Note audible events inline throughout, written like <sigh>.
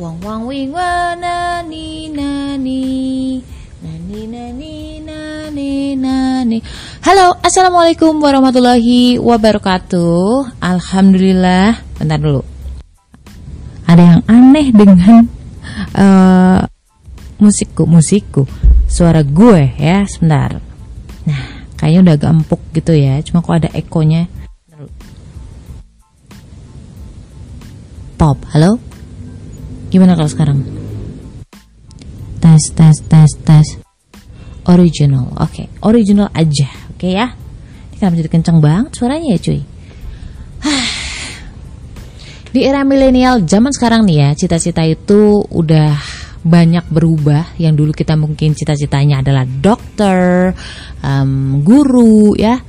Wang wing nani nani nani nani. Halo, assalamualaikum warahmatullahi wabarakatuh. Alhamdulillah. Bentar dulu. Ada yang aneh dengan uh, musikku, musikku, suara gue ya. Sebentar. Nah, kayaknya udah agak empuk gitu ya. Cuma kok ada ekonya. Top, halo? Gimana kalau sekarang? Tes, tes, tes, tes. Original, oke. Okay. Original aja, oke okay ya. Ini kenapa jadi kenceng banget suaranya ya cuy? <sighs> Di era milenial zaman sekarang nih ya, cita-cita itu udah banyak berubah. Yang dulu kita mungkin cita-citanya adalah dokter, um, guru ya,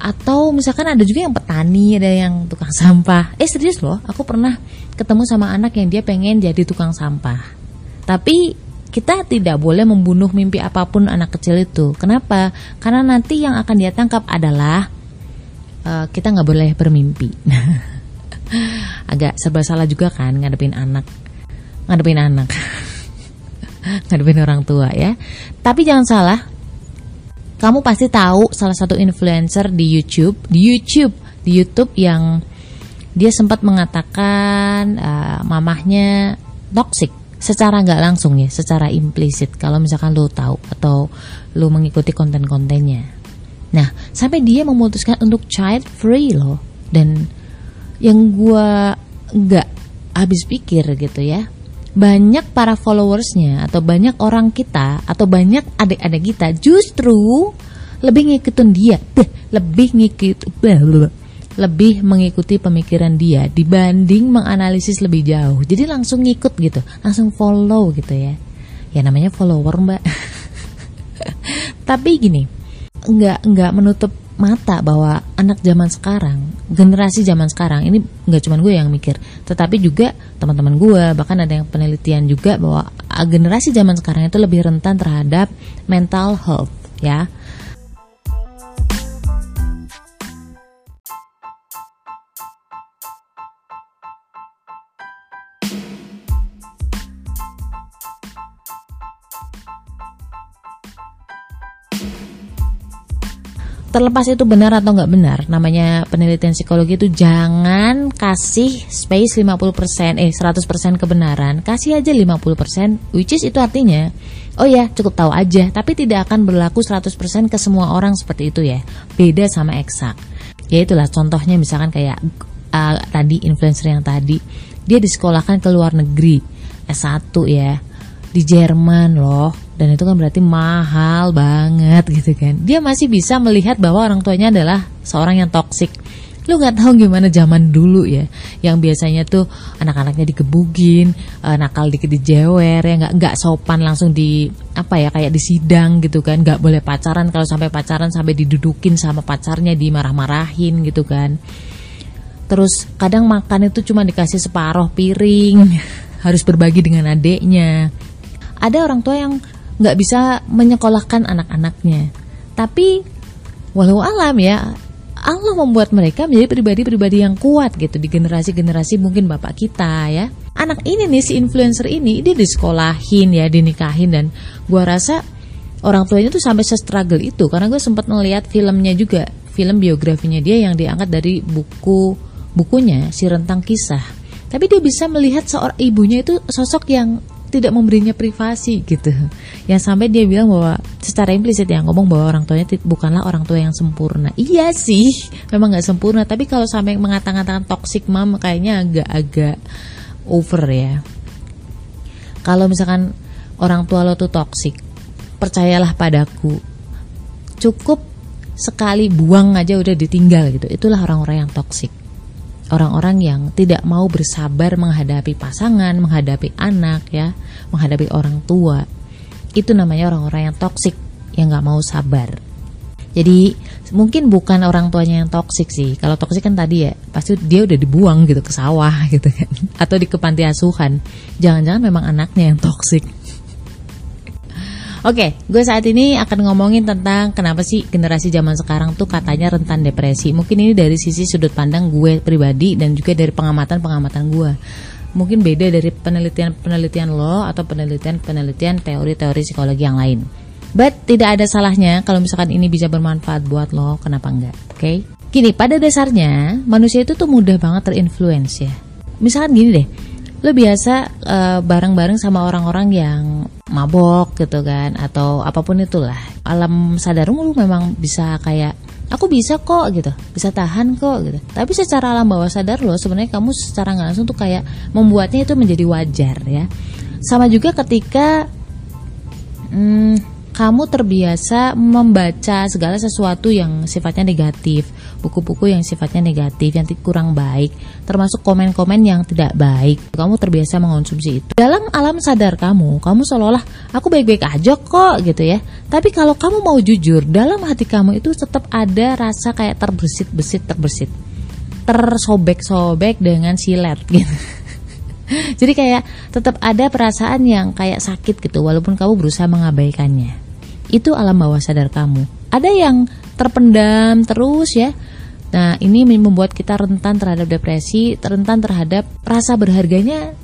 atau misalkan ada juga yang petani ada yang tukang sampah. Eh serius loh aku pernah ketemu sama anak yang dia pengen jadi tukang sampah. Tapi kita tidak boleh membunuh mimpi apa pun anak kecil itu. Kenapa? Karena nanti yang akan dia tangkap adalah uh, kita nggak boleh bermimpi. <laughs> Agak serba salah juga kan ngadepin anak. Ngadepin anak. <laughs> Ngadepin orang tua ya. Tapi jangan salah kamu pasti tahu salah satu influencer di YouTube, di YouTube, di YouTube yang dia sempat mengatakan uh, mamahnya toxic secara nggak langsung ya, secara implisit. Kalau misalkan lo tahu atau lo mengikuti konten-kontennya. Nah, sampai dia memutuskan untuk child free loh. Dan yang gue nggak habis pikir gitu ya banyak para followersnya atau banyak orang kita atau banyak adik-adik kita justru lebih ngikutin dia, lebih ngikut, lebih mengikuti pemikiran dia dibanding menganalisis lebih jauh. Jadi langsung ngikut gitu, langsung follow gitu ya. Ya namanya follower mbak. <laughs> Tapi gini, nggak nggak menutup mata bahwa anak zaman sekarang, generasi zaman sekarang ini nggak cuma gue yang mikir, tetapi juga teman-teman gue, bahkan ada yang penelitian juga bahwa generasi zaman sekarang itu lebih rentan terhadap mental health ya. Terlepas itu benar atau nggak benar namanya penelitian psikologi itu jangan kasih space 50% eh 100% kebenaran kasih aja 50% which is itu artinya oh ya cukup tahu aja tapi tidak akan berlaku 100% ke semua orang seperti itu ya beda sama eksak. Ya itulah contohnya misalkan kayak uh, tadi influencer yang tadi dia disekolahkan ke luar negeri S1 ya di Jerman loh dan itu kan berarti mahal banget gitu kan. Dia masih bisa melihat bahwa orang tuanya adalah seorang yang toksik lu nggak tahu gimana zaman dulu ya yang biasanya tuh anak-anaknya digebugin uh, nakal dikit dijewer ya nggak nggak sopan langsung di apa ya kayak di sidang gitu kan. Nggak boleh pacaran kalau sampai pacaran sampai didudukin sama pacarnya dimarah-marahin gitu kan. Terus kadang makan itu cuma dikasih separuh piring <laughs> harus berbagi dengan adiknya. Ada orang tua yang nggak bisa menyekolahkan anak-anaknya. Tapi walau alam ya, Allah membuat mereka menjadi pribadi-pribadi yang kuat gitu di generasi-generasi mungkin bapak kita ya. Anak ini nih si influencer ini dia disekolahin ya, dinikahin dan gua rasa orang tuanya tuh sampai se-struggle itu karena gue sempat melihat filmnya juga, film biografinya dia yang diangkat dari buku bukunya si rentang kisah. Tapi dia bisa melihat seorang ibunya itu sosok yang tidak memberinya privasi gitu. Yang sampai dia bilang bahwa secara implisit ya ngomong bahwa orang tuanya bukanlah orang tua yang sempurna. Iya sih, memang nggak sempurna. Tapi kalau sampai mengatakan toxic mom kayaknya agak-agak over ya. Kalau misalkan orang tua lo tuh toxic, percayalah padaku. Cukup sekali buang aja udah ditinggal gitu. Itulah orang-orang yang toxic orang-orang yang tidak mau bersabar menghadapi pasangan, menghadapi anak ya, menghadapi orang tua. Itu namanya orang-orang yang toksik, yang nggak mau sabar. Jadi mungkin bukan orang tuanya yang toksik sih. Kalau toksik kan tadi ya pasti dia udah dibuang gitu ke sawah gitu kan, atau di kepanti asuhan. Jangan-jangan memang anaknya yang toksik. Oke, okay, gue saat ini akan ngomongin tentang kenapa sih generasi zaman sekarang tuh katanya rentan depresi. Mungkin ini dari sisi sudut pandang gue pribadi dan juga dari pengamatan-pengamatan gue. mungkin beda dari penelitian-penelitian lo atau penelitian-penelitian teori-teori psikologi yang lain. But tidak ada salahnya kalau misalkan ini bisa bermanfaat buat lo, kenapa enggak? Oke? Okay? Gini, pada dasarnya manusia itu tuh mudah banget terinfluence ya. Misalkan gini deh, lo biasa uh, bareng-bareng sama orang-orang yang mabok gitu kan atau apa pun itulah. Alam sadarmu lu memang bisa kayak aku bisa kok gitu. Bisa tahan kok gitu. Tapi secara alam bawah sadar lo sebenarnya kamu secara nggak langsung tuh kayak membuatnya itu menjadi wajar ya. Sama juga ketika hmm, kamu terbiasa membaca segala sesuatu yang sifatnya negatif, buku-buku yang sifatnya negatif, yang kurang baik, termasuk komen-komen yang tidak baik. Kamu terbiasa mengonsumsi itu. Dalam alam sadar kamu, kamu seolah-olah aku baik-baik aja kok gitu ya. Tapi kalau kamu mau jujur, dalam hati kamu itu tetap ada rasa kayak terbesit-besit, terbesit. Tersobek-sobek dengan silet <laughs> gitu. Jadi kayak tetap ada perasaan yang kayak sakit gitu walaupun kamu berusaha mengabaikannya itu alam bawah sadar kamu. Ada yang terpendam terus ya. Nah, ini membuat kita rentan terhadap depresi, rentan terhadap rasa berharganya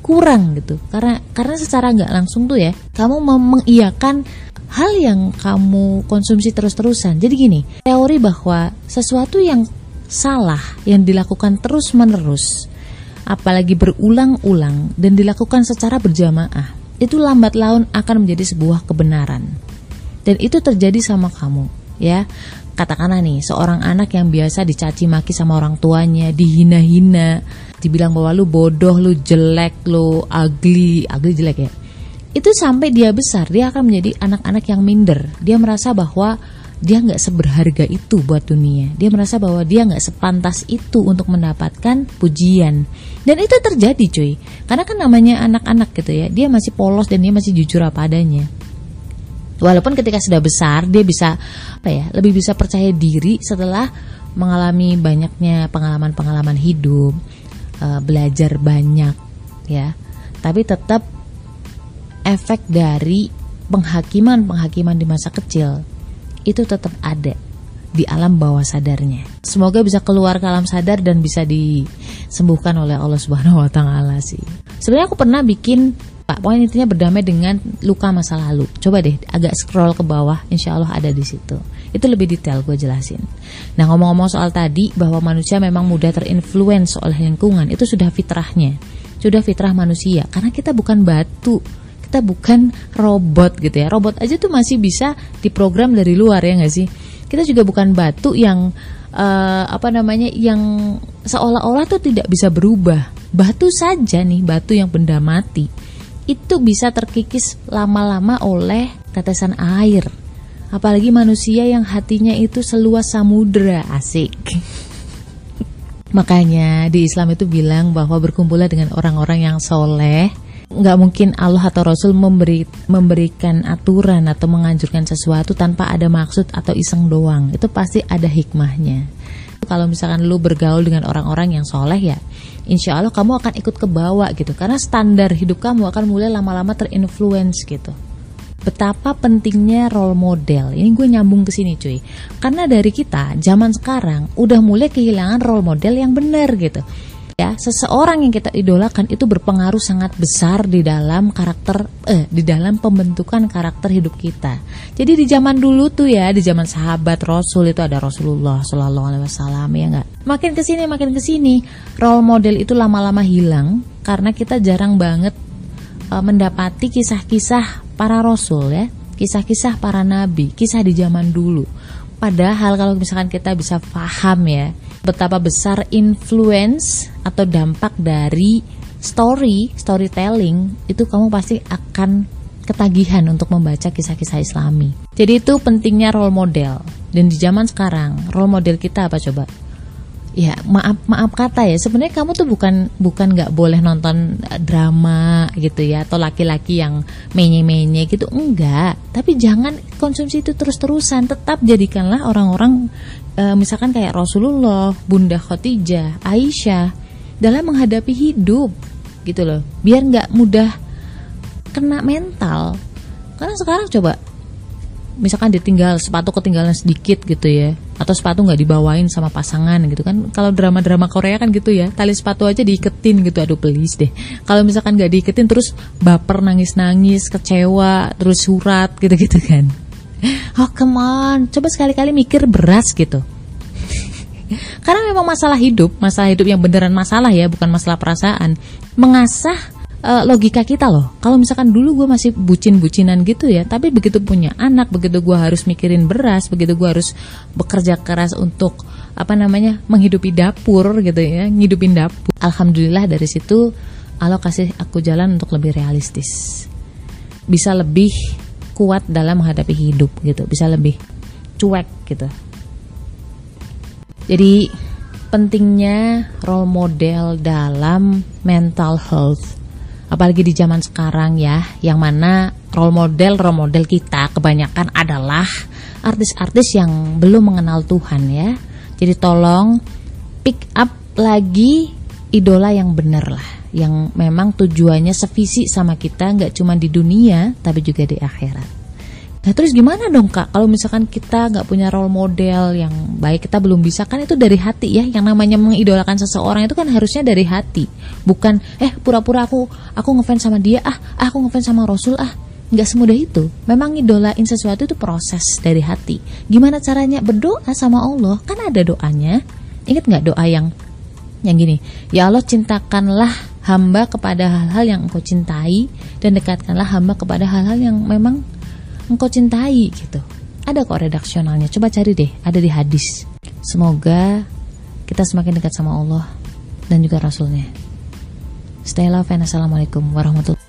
kurang gitu. Karena karena secara nggak langsung tuh ya, kamu mengiyakan hal yang kamu konsumsi terus-terusan. Jadi gini, teori bahwa sesuatu yang salah yang dilakukan terus-menerus, apalagi berulang-ulang dan dilakukan secara berjamaah, itu lambat laun akan menjadi sebuah kebenaran dan itu terjadi sama kamu ya. Katakanlah nih seorang anak yang biasa dicaci maki sama orang tuanya dihina-hina dibilang bahwa lu bodoh lu jelek lu ugly ugly jelek ya. Itu sampai dia besar dia akan menjadi anak-anak yang minder. Dia merasa bahwa dia nggak seberharga itu buat dunia. Dia merasa bahwa dia nggak sepantas itu untuk mendapatkan pujian. Dan itu terjadi cuy. Karena kan namanya anak-anak gitu ya dia masih polos dan dia masih jujur apa adanya Walaupun ketika sudah besar dia bisa apa ya, lebih bisa percaya diri setelah mengalami banyaknya pengalaman-pengalaman hidup, uh, belajar banyak ya. Tapi tetap efek dari penghakiman-penghakiman di masa kecil itu tetap ada di alam bawah sadarnya. Semoga bisa keluar ke alam sadar dan bisa disembuhkan oleh Allah Subhanahu wa taala sih. Sebenarnya aku pernah bikin Pak, poin intinya berdamai dengan luka masa lalu. Coba deh agak scroll ke bawah, insya Allah ada di situ. Itu lebih detail gue jelasin. Nah ngomong-ngomong soal tadi bahwa manusia memang mudah terinfluence oleh lingkungan, itu sudah fitrahnya, sudah fitrah manusia. Karena kita bukan batu, kita bukan robot gitu ya. Robot aja tuh masih bisa diprogram dari luar ya nggak sih? Kita juga bukan batu yang uh, apa namanya yang seolah-olah tuh tidak bisa berubah. Batu saja nih, batu yang benda mati itu bisa terkikis lama-lama oleh tetesan air. Apalagi manusia yang hatinya itu seluas samudera, asik. Makanya di Islam itu bilang bahwa berkumpullah dengan orang-orang yang soleh nggak mungkin Allah atau Rasul memberi memberikan aturan atau menganjurkan sesuatu tanpa ada maksud atau iseng doang itu pasti ada hikmahnya kalau misalkan lu bergaul dengan orang-orang yang soleh ya insya Allah kamu akan ikut ke bawah gitu. Karena standar hidup kamu akan mulai lama-lama terinfluence gitu. Betapa pentingnya role model. Ini gue nyambung ke sini cuy. Karena dari kita zaman sekarang udah mulai kehilangan role model yang benar gitu ya seseorang yang kita idolakan itu berpengaruh sangat besar di dalam karakter eh di dalam pembentukan karakter hidup kita. Jadi di zaman dulu tuh ya di zaman sahabat Rasul itu ada Rasulullah Shallallahu Alaihi Wasallam ya nggak. Makin ke sini makin ke sini role model itu lama-lama hilang karena kita jarang banget uh, mendapati kisah-kisah para Rasul ya, kisah-kisah para nabi, kisah di zaman dulu. Padahal kalau misalkan kita bisa paham ya betapa besar influence atau dampak dari story, storytelling itu kamu pasti akan ketagihan untuk membaca kisah-kisah islami. Jadi itu pentingnya role model. Dan di zaman sekarang, role model kita apa coba? Ya, maaf maaf kata ya. Sebenarnya kamu tuh bukan bukan nggak boleh nonton drama gitu ya atau laki-laki yang menye-menye gitu. Enggak, tapi jangan konsumsi itu terus-terusan. Tetap jadikanlah orang-orang e, misalkan kayak Rasulullah, Bunda Khadijah, Aisyah dalam menghadapi hidup gitu loh. Biar nggak mudah kena mental. Karena sekarang coba misalkan ditinggal sepatu ketinggalan sedikit gitu ya atau sepatu nggak dibawain sama pasangan gitu kan. Kalau drama-drama Korea kan gitu ya tali sepatu aja diiketin gitu. Aduh please deh. Kalau misalkan nggak diiketin terus baper nangis-nangis kecewa terus surat gitu-gitu kan. <laughs> Oh come on. Coba sekali-kali mikir beras gitu. <laughs> Karena memang masalah hidup masalah hidup yang beneran masalah ya bukan masalah perasaan mengasah uh, logika kita loh. Kalau misalkan dulu gue masih bucin-bucinan gitu ya, tapi begitu punya anak, begitu gue harus mikirin beras, begitu gue harus bekerja keras untuk apa namanya menghidupi dapur gitu ya, ngidupin dapur. Alhamdulillah dari situ Allah kasih aku jalan untuk lebih realistis, bisa lebih kuat dalam menghadapi hidup gitu, bisa lebih cuek gitu. Jadi pentingnya role model dalam mental health apalagi di zaman sekarang ya yang mana role model role model kita kebanyakan adalah artis-artis yang belum mengenal Tuhan ya. Jadi tolong pick up lagi idola yang benar lah yang memang tujuannya sevisi sama kita nggak cuma di dunia tapi juga di akhirat Nah terus gimana dong kak? Kalau misalkan kita nggak punya role model yang baik kita belum bisa kan itu dari hati ya. Yang namanya mengidolakan seseorang itu kan harusnya dari hati. Bukan eh pura-pura aku aku ngefans sama dia ah, ah aku ngefans sama Rasul ah. Nggak semudah itu. Memang idolain sesuatu itu proses dari hati. Gimana caranya? Berdoa sama Allah. Kan ada doanya. Ingat nggak doa yang yang gini? Ya Allah cintakanlah hamba kepada hal-hal yang engkau cintai dan dekatkanlah hamba kepada hal-hal yang memang engkau cintai gitu. Ada kok redaksionalnya. Coba cari deh, ada di hadis. Semoga kita semakin dekat sama Allah dan juga Rasulnya. Stay love and assalamualaikum warahmatullahi